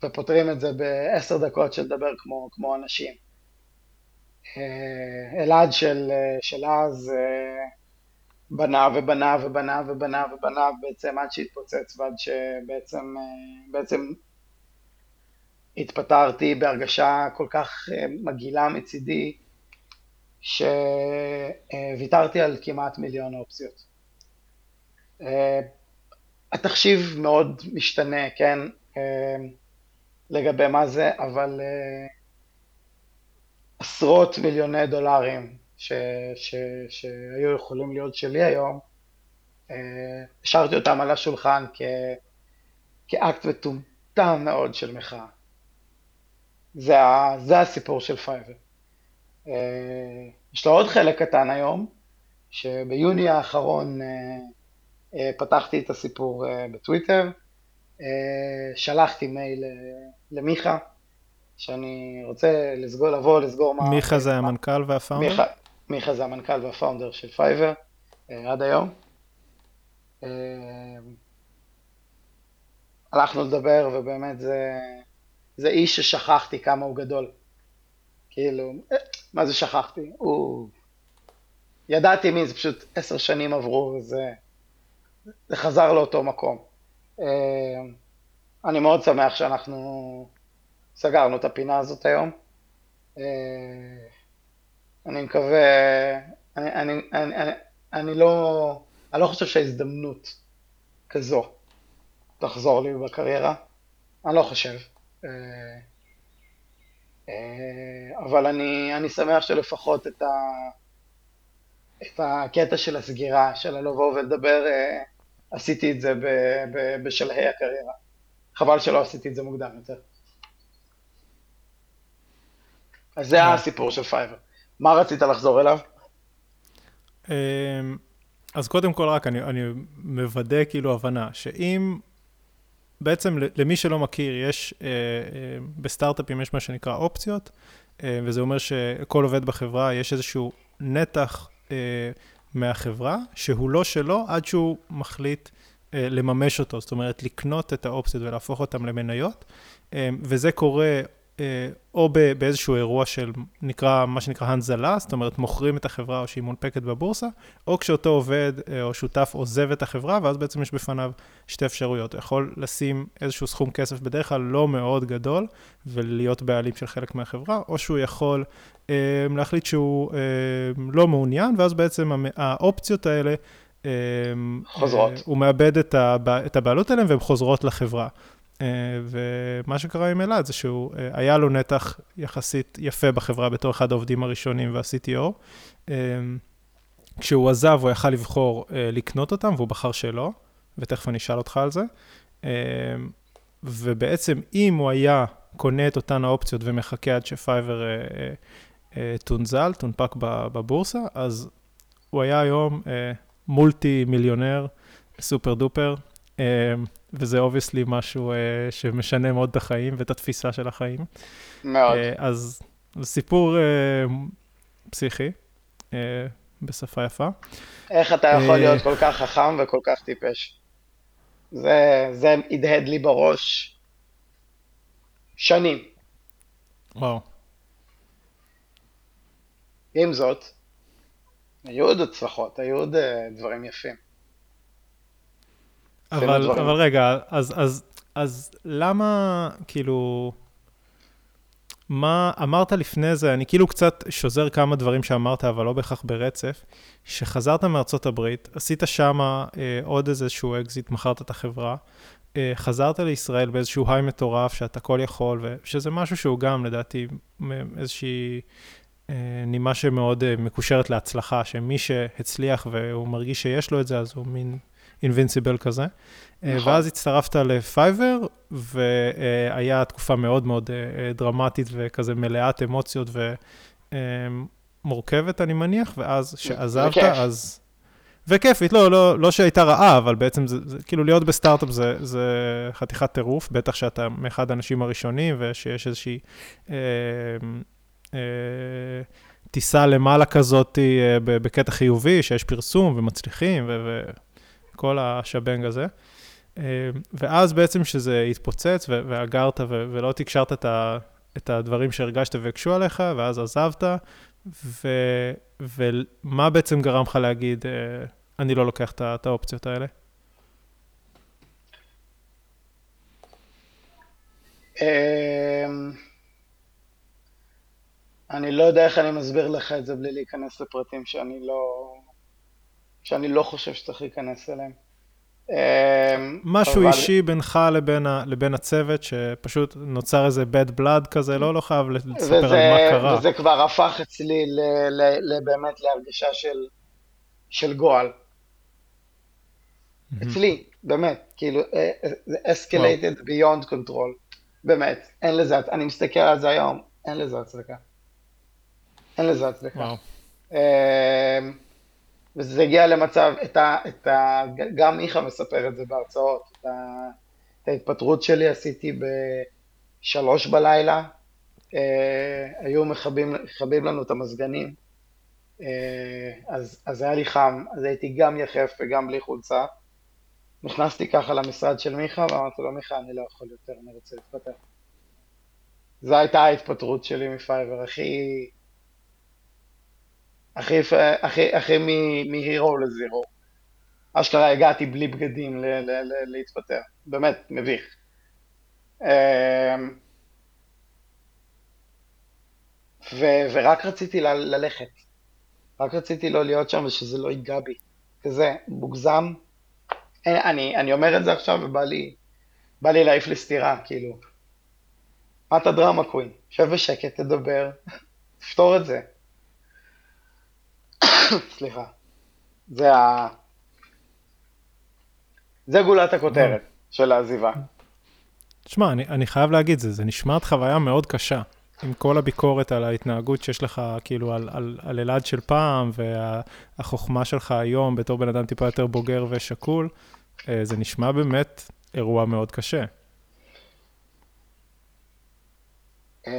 ופותרים את זה בעשר דקות של לדבר כמו, כמו אנשים. אה, אלעד של, של אז אה, בנה ובנה ובנה ובנה ובנה בעצם עד שהתפוצץ ועד שבעצם אה, בעצם התפטרתי בהרגשה כל כך מגעילה מצידי שוויתרתי על כמעט מיליון אופציות. התחשיב מאוד משתנה, כן, אה, לגבי מה זה, אבל אה, עשרות מיליוני דולרים ש, ש, שהיו יכולים להיות שלי היום, אה, השארתי אותם על השולחן כ, כאקט מטומטם מאוד של מחאה. זה, זה הסיפור של פייבר. יש לו עוד חלק קטן היום, שביוני האחרון אה, פתחתי את הסיפור אה, בטוויטר, אה, שלחתי מייל למיכה, שאני רוצה לסגור, לבוא, לסגור מה... מיכה זה המנכ"ל וה founder? מיכה, מיכה זה המנכ"ל וה founder של פייבר עד היום. הלכנו לדבר ובאמת זה, זה איש ששכחתי כמה הוא גדול. כאילו, מה זה שכחתי? הוא... ידעתי מי זה, פשוט עשר שנים עברו וזה... זה חזר לאותו מקום. אה, אני מאוד שמח שאנחנו סגרנו את הפינה הזאת היום. אה, אני מקווה, אני, אני, אני, אני, אני, לא, אני לא חושב שההזדמנות כזו תחזור לי בקריירה, אני לא חושב. אה, אבל אני, אני שמח שלפחות את, ה, את הקטע של הסגירה, של לבוא ולדבר עשיתי את זה ב, ב, בשלהי הקריירה. חבל שלא עשיתי את זה מוקדם יותר. אז זה הסיפור של פייבר. מה רצית לחזור אליו? אמ, אז קודם כל רק אני, אני מוודא כאילו הבנה, שאם בעצם למי שלא מכיר, יש, אה, אה, בסטארט-אפים יש מה שנקרא אופציות, אה, וזה אומר שכל עובד בחברה יש איזשהו נתח מהחברה, שהוא לא שלו עד שהוא מחליט לממש אותו, זאת אומרת לקנות את האופציות ולהפוך אותן למניות, אה, וזה קורה או באיזשהו אירוע של, נקרא, מה שנקרא הנזלה, זאת אומרת, מוכרים את החברה או שהיא מונפקת בבורסה, או כשאותו עובד אה, או שותף עוזב את החברה, ואז בעצם יש בפניו שתי אפשרויות. הוא יכול לשים איזשהו סכום כסף, בדרך כלל לא מאוד גדול, ולהיות בעלים של חלק מהחברה, או שהוא יכול אה, להחליט שהוא אה, לא מעוניין, ואז בעצם האופציות האלה, אה, חוזרות. אה, הוא מאבד את, הבע... את הבעלות עליהן והן חוזרות לחברה. אה, ומה שקרה עם אלעד זה שהוא, אה, היה לו נתח יחסית יפה בחברה בתור אחד העובדים הראשונים וה-CTO. אה, כשהוא עזב, הוא יכל לבחור לקנות אותם, והוא בחר שלא, ותכף אני אשאל אותך על זה. ובעצם, אם הוא היה קונה את אותן האופציות ומחכה עד שפייבר תונזל, תונפק בבורסה, אז הוא היה היום מולטי מיליונר, super duper, וזה obviously משהו uh, שמשנה מאוד את החיים ואת התפיסה של החיים. מאוד. Uh, אז זה סיפור uh, פסיכי, בשפה יפה. איך אתה יכול להיות כל כך חכם וכל כך טיפש? זה, זה הדהד לי בראש שנים. וואו. עם זאת, היו עוד הצלחות, היו עוד דברים יפים. אבל, אבל רגע, אז, אז, אז למה, כאילו, מה אמרת לפני זה, אני כאילו קצת שוזר כמה דברים שאמרת, אבל לא בהכרח ברצף, שחזרת מארצות הברית, עשית שמה אה, עוד איזשהו אקזיט, מכרת את החברה, אה, חזרת לישראל באיזשהו high מטורף, שאתה כל יכול, ושזה משהו שהוא גם, לדעתי, איזושהי אה, נימה שמאוד אה, מקושרת להצלחה, שמי שהצליח והוא מרגיש שיש לו את זה, אז הוא מין invincible כזה. אה, נכון. ואז הצטרפת לפייבר, והיה תקופה מאוד מאוד אה, דרמטית וכזה מלאת אמוציות ומורכבת, אני מניח, ואז כשעזבת, אז... וכיפית, לא, לא, לא שהייתה רעה, אבל בעצם זה, זה כאילו להיות בסטארט-אפ זה, זה חתיכת טירוף, בטח שאתה מאחד האנשים הראשונים ושיש איזושהי אה, אה, טיסה למעלה כזאת אה, בקטע חיובי, שיש פרסום ומצליחים, ו, ו, כל השבנג הזה. אה, ואז בעצם שזה התפוצץ ואגרת ולא תקשרת את, ה, את הדברים שהרגשת והקשו עליך, ואז עזבת, ו, ומה בעצם גרם לך להגיד, אה, אני לא לוקח את האופציות האלה? אמ, אני לא יודע איך אני מסביר לך את זה בלי להיכנס לפרטים שאני לא, שאני לא חושב שצריך להיכנס אליהם. אמ, משהו אבל... אישי בינך לבין, ה, לבין הצוות, שפשוט נוצר איזה bad blood כזה, לא, לא חייב לספר וזה, על מה קרה. וזה כבר הפך אצלי ל, ל, ל, באמת להרגשה של, של גועל. Mm-hmm. אצלי, באמת, כאילו, אה, אה, זה escalated wow. beyond control, באמת, אין לזה, אני מסתכל על זה היום, אין לזה הצדקה. אין לזה הצדקה. Wow. וזה הגיע למצב, את ה, את ה, גם מיכה מספר את זה בהרצאות, את, ה, את ההתפטרות שלי עשיתי בשלוש בלילה, אה, היו מכבים, מכבים לנו את המזגנים, אה, אז, אז היה לי חם, אז הייתי גם יחף וגם בלי חולצה. נכנסתי ככה למשרד של מיכה ואמרתי לו, מיכה, אני לא יכול יותר, אני רוצה להתפטר. זו הייתה ההתפטרות שלי מפייבר, הכי... הכי, הכי, הכי מהירו לזירו. אשכרה הגעתי בלי בגדים ל, ל, ל, להתפטר, באמת, מביך. אמ, ו, ורק רציתי ל, ללכת, רק רציתי לא להיות שם ושזה לא ייגע בי, כזה, מוגזם. אני, אני אומר את זה עכשיו ובא לי, בא לי להעיף לי סטירה, כאילו. מה אתה דרמה קווין? שב בשקט, תדבר, תפתור את זה. סליחה. זה ה... זה גולת הכותרת של העזיבה. תשמע, אני, אני חייב להגיד, זה, זה נשמעת חוויה מאוד קשה. עם כל הביקורת על ההתנהגות שיש לך, כאילו, על, על, על אלעד של פעם, והחוכמה שלך היום בתור בן אדם טיפה יותר בוגר ושקול, אה, זה נשמע באמת אירוע מאוד קשה. אמ,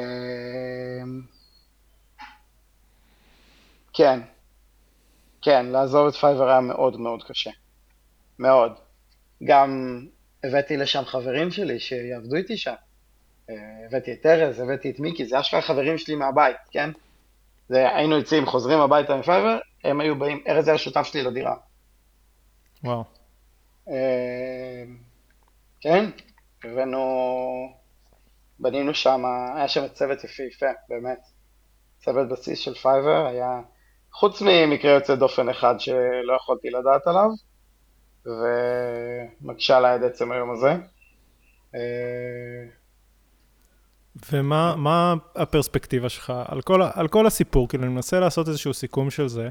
כן, כן, לעזוב את פייבר היה מאוד מאוד קשה. מאוד. גם הבאתי לשם חברים שלי שיעבדו איתי שם. אה, הבאתי את ארז, הבאתי את מיקי, זה אשכרה חברים שלי מהבית, כן? זה, היינו יוצאים, חוזרים הביתה מפייבר, הם היו באים, ארז היה שותף שלי לדירה. וואו. אה, כן, הבאנו, בנינו שם, היה שם צוות יפהפה, באמת. צוות בסיס של פייבר היה, חוץ ממקרה יוצא דופן אחד שלא יכולתי לדעת עליו, ומקשה עליי עד עצם היום הזה. אה, ומה הפרספקטיבה שלך על כל, על כל הסיפור? כאילו, אני מנסה לעשות איזשהו סיכום של זה,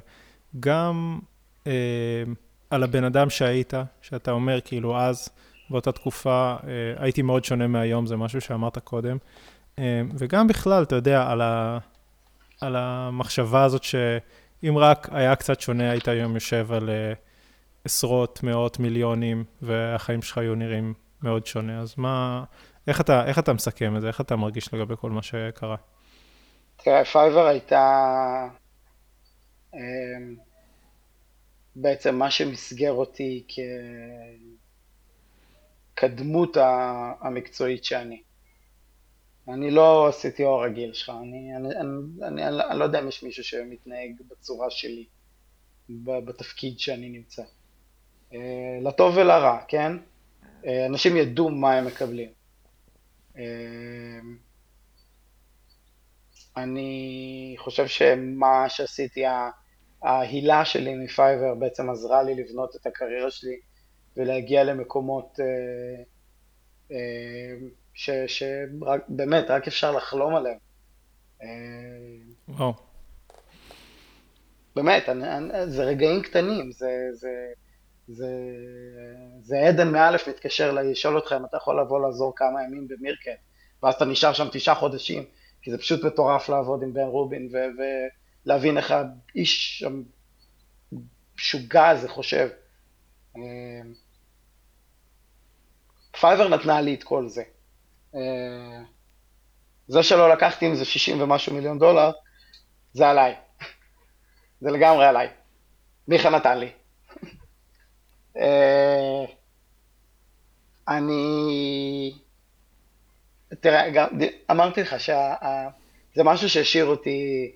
גם אה, על הבן אדם שהיית, שאתה אומר, כאילו, אז, באותה תקופה, אה, הייתי מאוד שונה מהיום, זה משהו שאמרת קודם, אה, וגם בכלל, אתה יודע, על, ה, על המחשבה הזאת שאם רק היה קצת שונה, היית היום יושב על אה, עשרות, מאות מיליונים, והחיים שלך היו נראים מאוד שונה. אז מה, איך אתה, איך אתה מסכם את זה? איך אתה מרגיש לגבי כל מה שקרה? תראה, פייבר הייתה אמ, בעצם מה שמסגר אותי כ... כדמות המקצועית שאני. אני לא ה-CTO הרגיל שלך, אני, אני, אני, אני, אני, לא יודע אם יש מישהו שמתנהג בצורה שלי, בתפקיד שאני נמצא. אה, לטוב ולרע, כן? אה, אנשים ידעו מה הם מקבלים. אמ, אני חושב שמה שעשיתי, ההילה שלי מפייבר בעצם עזרה לי לבנות את הקריירה שלי ולהגיע למקומות אה, אה, שבאמת רק אפשר לחלום עליהם. וואו. באמת, אני, אני, זה רגעים קטנים, זה, זה, זה, זה עדן מאלף מתקשר לשאול אותך אם אתה יכול לבוא לעזור כמה ימים ב Meerkat, ואז אתה נשאר שם תשעה חודשים, כי זה פשוט מטורף לעבוד עם בן רובין ו- ולהבין איך האיש המשוגע הזה חושב. אה, פייבר נתנה לי את כל זה. אה, זה שלא לקחתי עם זה 60 ומשהו מיליון דולר, זה עליי. זה לגמרי עליי. מיכה נתן לי. אה, אני... תראה, גם, אמרתי לך שזה משהו שהשאיר אותי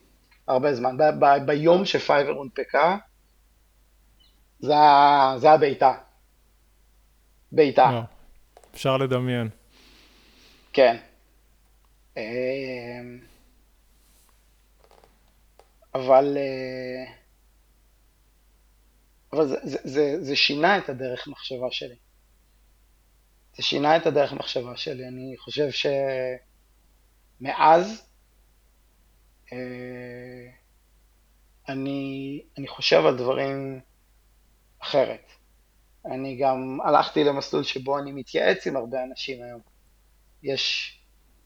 הרבה זמן. ב, ב, ביום שפייבר הונפקה, זה, זה היה בעיטה. אפשר לדמיין. כן. אה, אבל... Uh, אבל זה, זה, זה, זה שינה את הדרך מחשבה שלי. זה שינה את הדרך מחשבה שלי. אני חושב שמאז אה, אני, אני חושב על דברים אחרת. אני גם הלכתי למסלול שבו אני מתייעץ עם הרבה אנשים היום. יש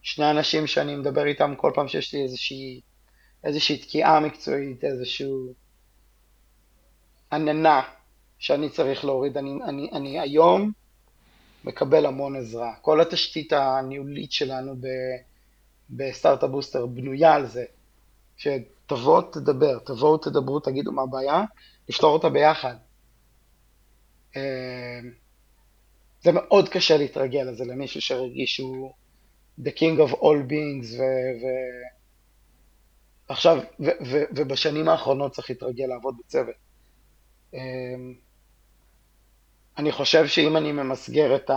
שני אנשים שאני מדבר איתם כל פעם שיש לי איזושהי, איזושהי תקיעה מקצועית, איזשהו... עננה שאני צריך להוריד. אני, אני, אני היום מקבל המון עזרה. כל התשתית הניהולית שלנו בסטארט-אפ בוסטר בנויה על זה. שתבוא תדבר, תבואו תדברו, תגידו מה הבעיה, נפתור אותה ביחד. זה מאוד קשה להתרגל לזה למישהו שהרגיש שהוא the king of all beings ו... ו... עכשיו, ו- ו- ובשנים האחרונות צריך להתרגל לעבוד בצוות. אמ, אני חושב שאם אני ממסגר את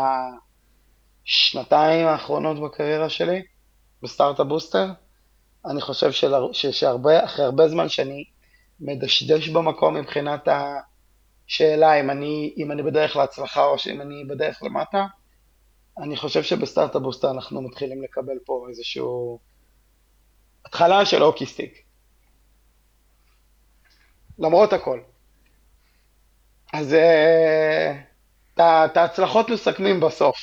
השנתיים האחרונות בקריירה שלי בסטארט-אפ בוסטר, אני חושב של, שאחרי הרבה זמן שאני מדשדש במקום מבחינת השאלה אם אני, אם אני בדרך להצלחה או שאם אני בדרך למטה, אני חושב שבסטארט-אפ בוסטר אנחנו מתחילים לקבל פה איזשהו התחלה של אוקיסטיק. למרות הכל. אז אה, את ההצלחות מסכמים בסוף.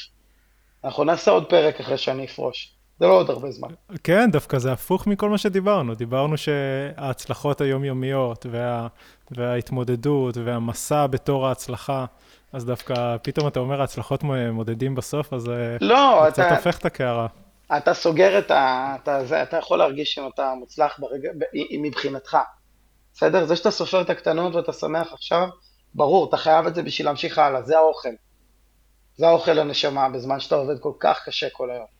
אנחנו נעשה עוד פרק אחרי שאני אפרוש. זה לא עוד הרבה זמן. כן, דווקא זה הפוך מכל מה שדיברנו. דיברנו שההצלחות היומיומיות וה, וההתמודדות והמסע בתור ההצלחה, אז דווקא פתאום אתה אומר ההצלחות מודדים בסוף, אז לא, זה אתה, קצת הופך את הקערה. אתה סוגר את ה... אתה, זה, אתה יכול להרגיש אם אתה מוצלח ברגע, מבחינתך. בסדר? זה שאתה סופר את הקטנות ואתה שמח עכשיו, ברור, אתה חייב את זה בשביל להמשיך הלאה, זה האוכל. זה האוכל לנשמה בזמן שאתה עובד כל כך קשה כל היום.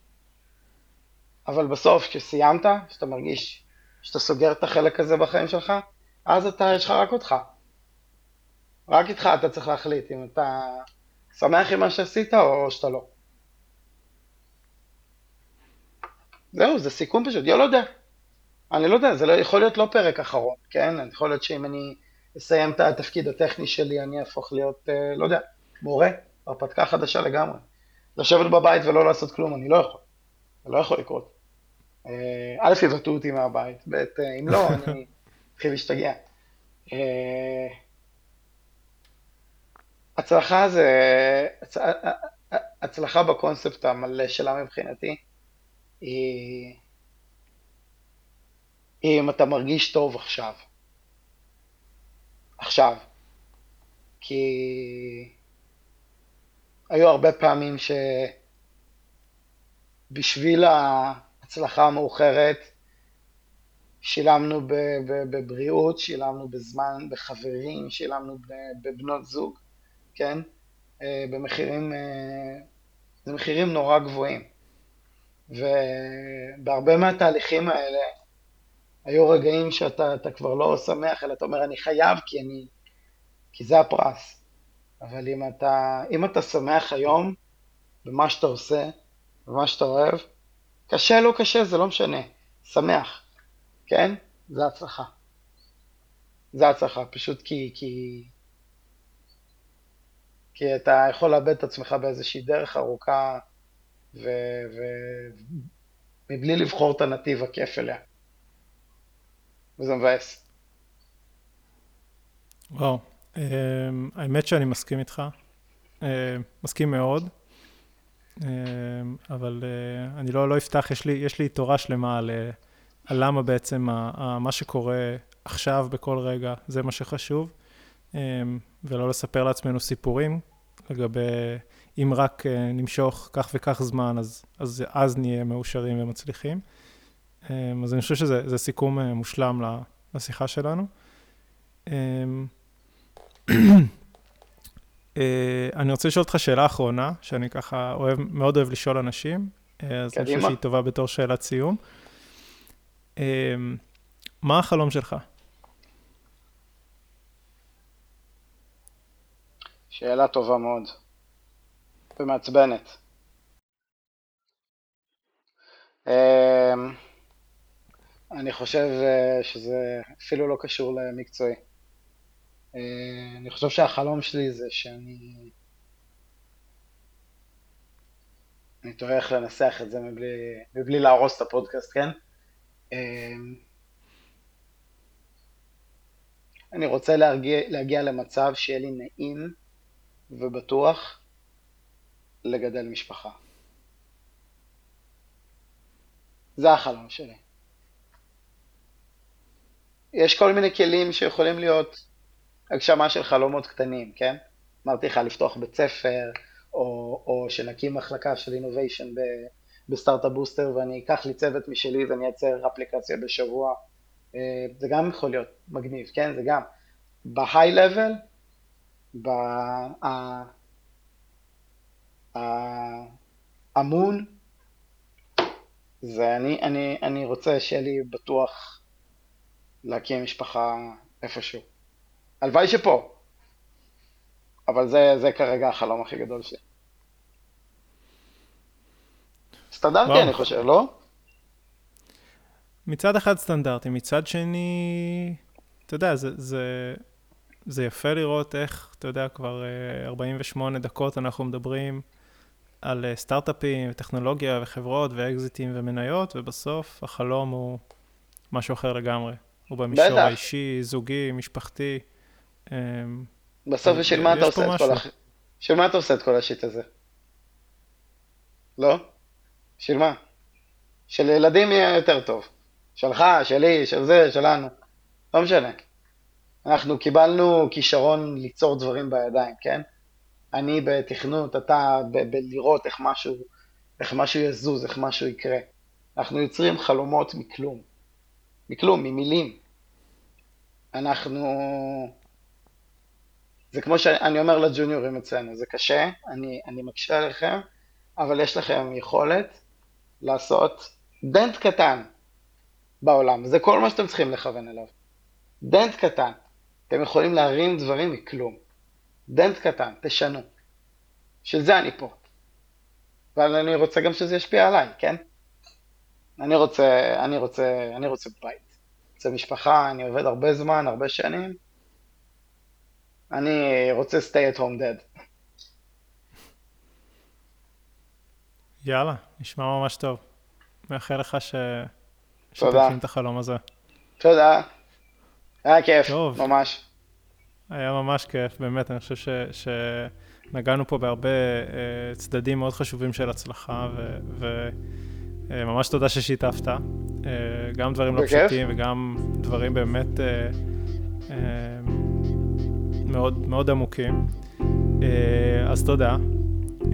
אבל בסוף, כשסיימת, כשאתה מרגיש שאתה סוגר את החלק הזה בחיים שלך, אז אתה, יש לך רק אותך. רק איתך אתה צריך להחליט אם אתה שמח עם מה שעשית או שאתה לא. זהו, זה סיכום פשוט, אני לא יודע. אני לא יודע, זה לא, יכול להיות לא פרק אחרון, כן? יכול להיות שאם אני אסיים את התפקיד הטכני שלי, אני אהפוך להיות, אה, לא יודע, מורה, הרפתקה חדשה לגמרי. לשבת בבית ולא לעשות כלום, אני לא יכול. זה לא יכול לקרות. אה, א', יבטאו אותי מהבית, ב', אה, אם לא, אני אתחיל להשתגע. הצלחה זה, הצלחה בקונספט המלא שלה מבחינתי, היא אם אתה מרגיש טוב עכשיו. עכשיו. כי היו הרבה פעמים שבשביל ההצלחה המאוחרת שילמנו בבריאות, שילמנו בזמן, בחברים, שילמנו בבנות זוג, כן? אה, במחירים, אה, זה מחירים נורא גבוהים. ובהרבה מהתהליכים האלה היו רגעים שאתה כבר לא שמח, אלא אתה אומר, אני חייב כי אני... כי זה הפרס. אבל אם אתה, אם אתה שמח היום במה שאתה עושה, במה שאתה אוהב, קשה לא קשה, זה לא משנה. שמח, כן? זה הצלחה. זה הצלחה, פשוט כי, כי, כי אתה יכול לאבד את עצמך באיזושהי דרך ארוכה ומבלי לבחור את הנתיב הכיף אליה. וזה מבאס. וואו, um, האמת שאני מסכים איתך, uh, מסכים מאוד, אבל uh, אני לא, לא אפתח, יש לי, יש לי תורה שלמה על, על למה בעצם ה, ה, מה שקורה עכשיו בכל רגע זה מה שחשוב, um, ולא לספר לעצמנו סיפורים לגבי אם רק uh, נמשוך כך וכך זמן, אז, אז, אז נהיה מאושרים ומצליחים. אמ, אז אני חושב שזה סיכום אה, מושלם לשיחה שלנו. אה, אני רוצה לשאול אותך שאלה אחרונה, שאני ככה אוהב, מאוד אוהב לשאול אנשים, אה, אז. אני חושב שהיא טובה בתור שאלת סיום. אמ, מה החלום שלך? שאלה טובה מאוד ומעצבנת. אני חושב אה, שזה אפילו לא קשור למקצועי. אה, אני חושב שהחלום שלי זה שאני... אני תוהה איך לנסח את זה מבלי, מבלי להרוס את הפודקאסט, כן? אה, אני רוצה להגיע, להגיע למצב שיהיה לי נעים ובטוח לגדל משפחה. זה החלום שלי. יש כל מיני כלים שיכולים להיות הגשמה של חלומות קטנים, כן? אמרתי לך לפתוח בית ספר, או, או שנקים מחלקה של innovation בסטארט-אפ בוסטר ואני אקח לי צוות משלי ואני אייצר אפליקציה בשבוע, אה, זה גם יכול להיות מגניב, כן? זה גם. ב high level, באמון, זה אני, אני, אני רוצה שיהיה לי בטוח להקים משפחה איפשהו. הלוואי שפה, אבל זה, זה כרגע החלום הכי גדול שלי. סטנדרטי וואו. אני חושב, לא? מצד אחד סטנדרטי, מצד שני, אתה יודע, זה, זה, זה יפה לראות איך, אתה יודע, כבר 48 אה, דקות אנחנו מדברים על אה, סטארט-אפים, טכנולוגיה וחברות ואקזיטים ומניות, ובסוף החלום הוא משהו אחר לגמרי. הוא במישור האישי, זוגי, משפחתי. אמ, בסוף בשביל מה אתה עושה את כל הח... בשביל מה אתה עושה את כל השיט הזה? לא? בשביל מה? שלילדים יהיה יותר טוב. שלך, שלי, של זה, שלנו. לא משנה. אנחנו קיבלנו כישרון ליצור דברים בידיים, כן? אני בתכנות, אתה בלראות איך משהו, איך משהו יזוז, איך משהו יקרה. אנחנו יוצרים חלומות מכלום. מכלום, ממילים. אנחנו... זה כמו שאני אומר לג'וניורים אצלנו, זה קשה, אני, אני מקשה עליכם, אבל יש לכם יכולת לעשות דנט קטן בעולם, זה כל מה שאתם צריכים לכוון אליו. דנט קטן. אתם יכולים להרים דברים מכלום. דנט קטן, תשנו. של זה אני פה. אבל אני רוצה גם שזה ישפיע עליי, כן? אני רוצה, אני רוצה, אני רוצה בית. רוצה משפחה, אני עובד הרבה זמן, הרבה שנים. אני רוצה stay at home dead. יאללה, נשמע ממש טוב. מאחל לך ש... שתגשים את החלום הזה. תודה. היה כיף, טוב. ממש. היה ממש כיף, באמת, אני חושב ש... שנגענו פה בהרבה uh, צדדים מאוד חשובים של הצלחה, וממש uh, תודה ששיתפת. Uh, גם דברים לא פשוטים וגם דברים באמת uh, uh, מאוד, מאוד עמוקים. Uh, אז תודה, uh,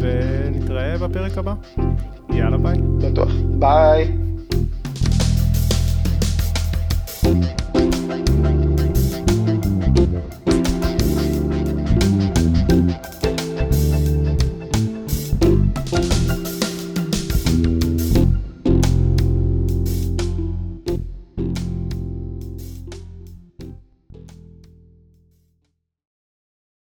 ונתראה בפרק הבא. יאללה ביי. בטוח. ביי. thank you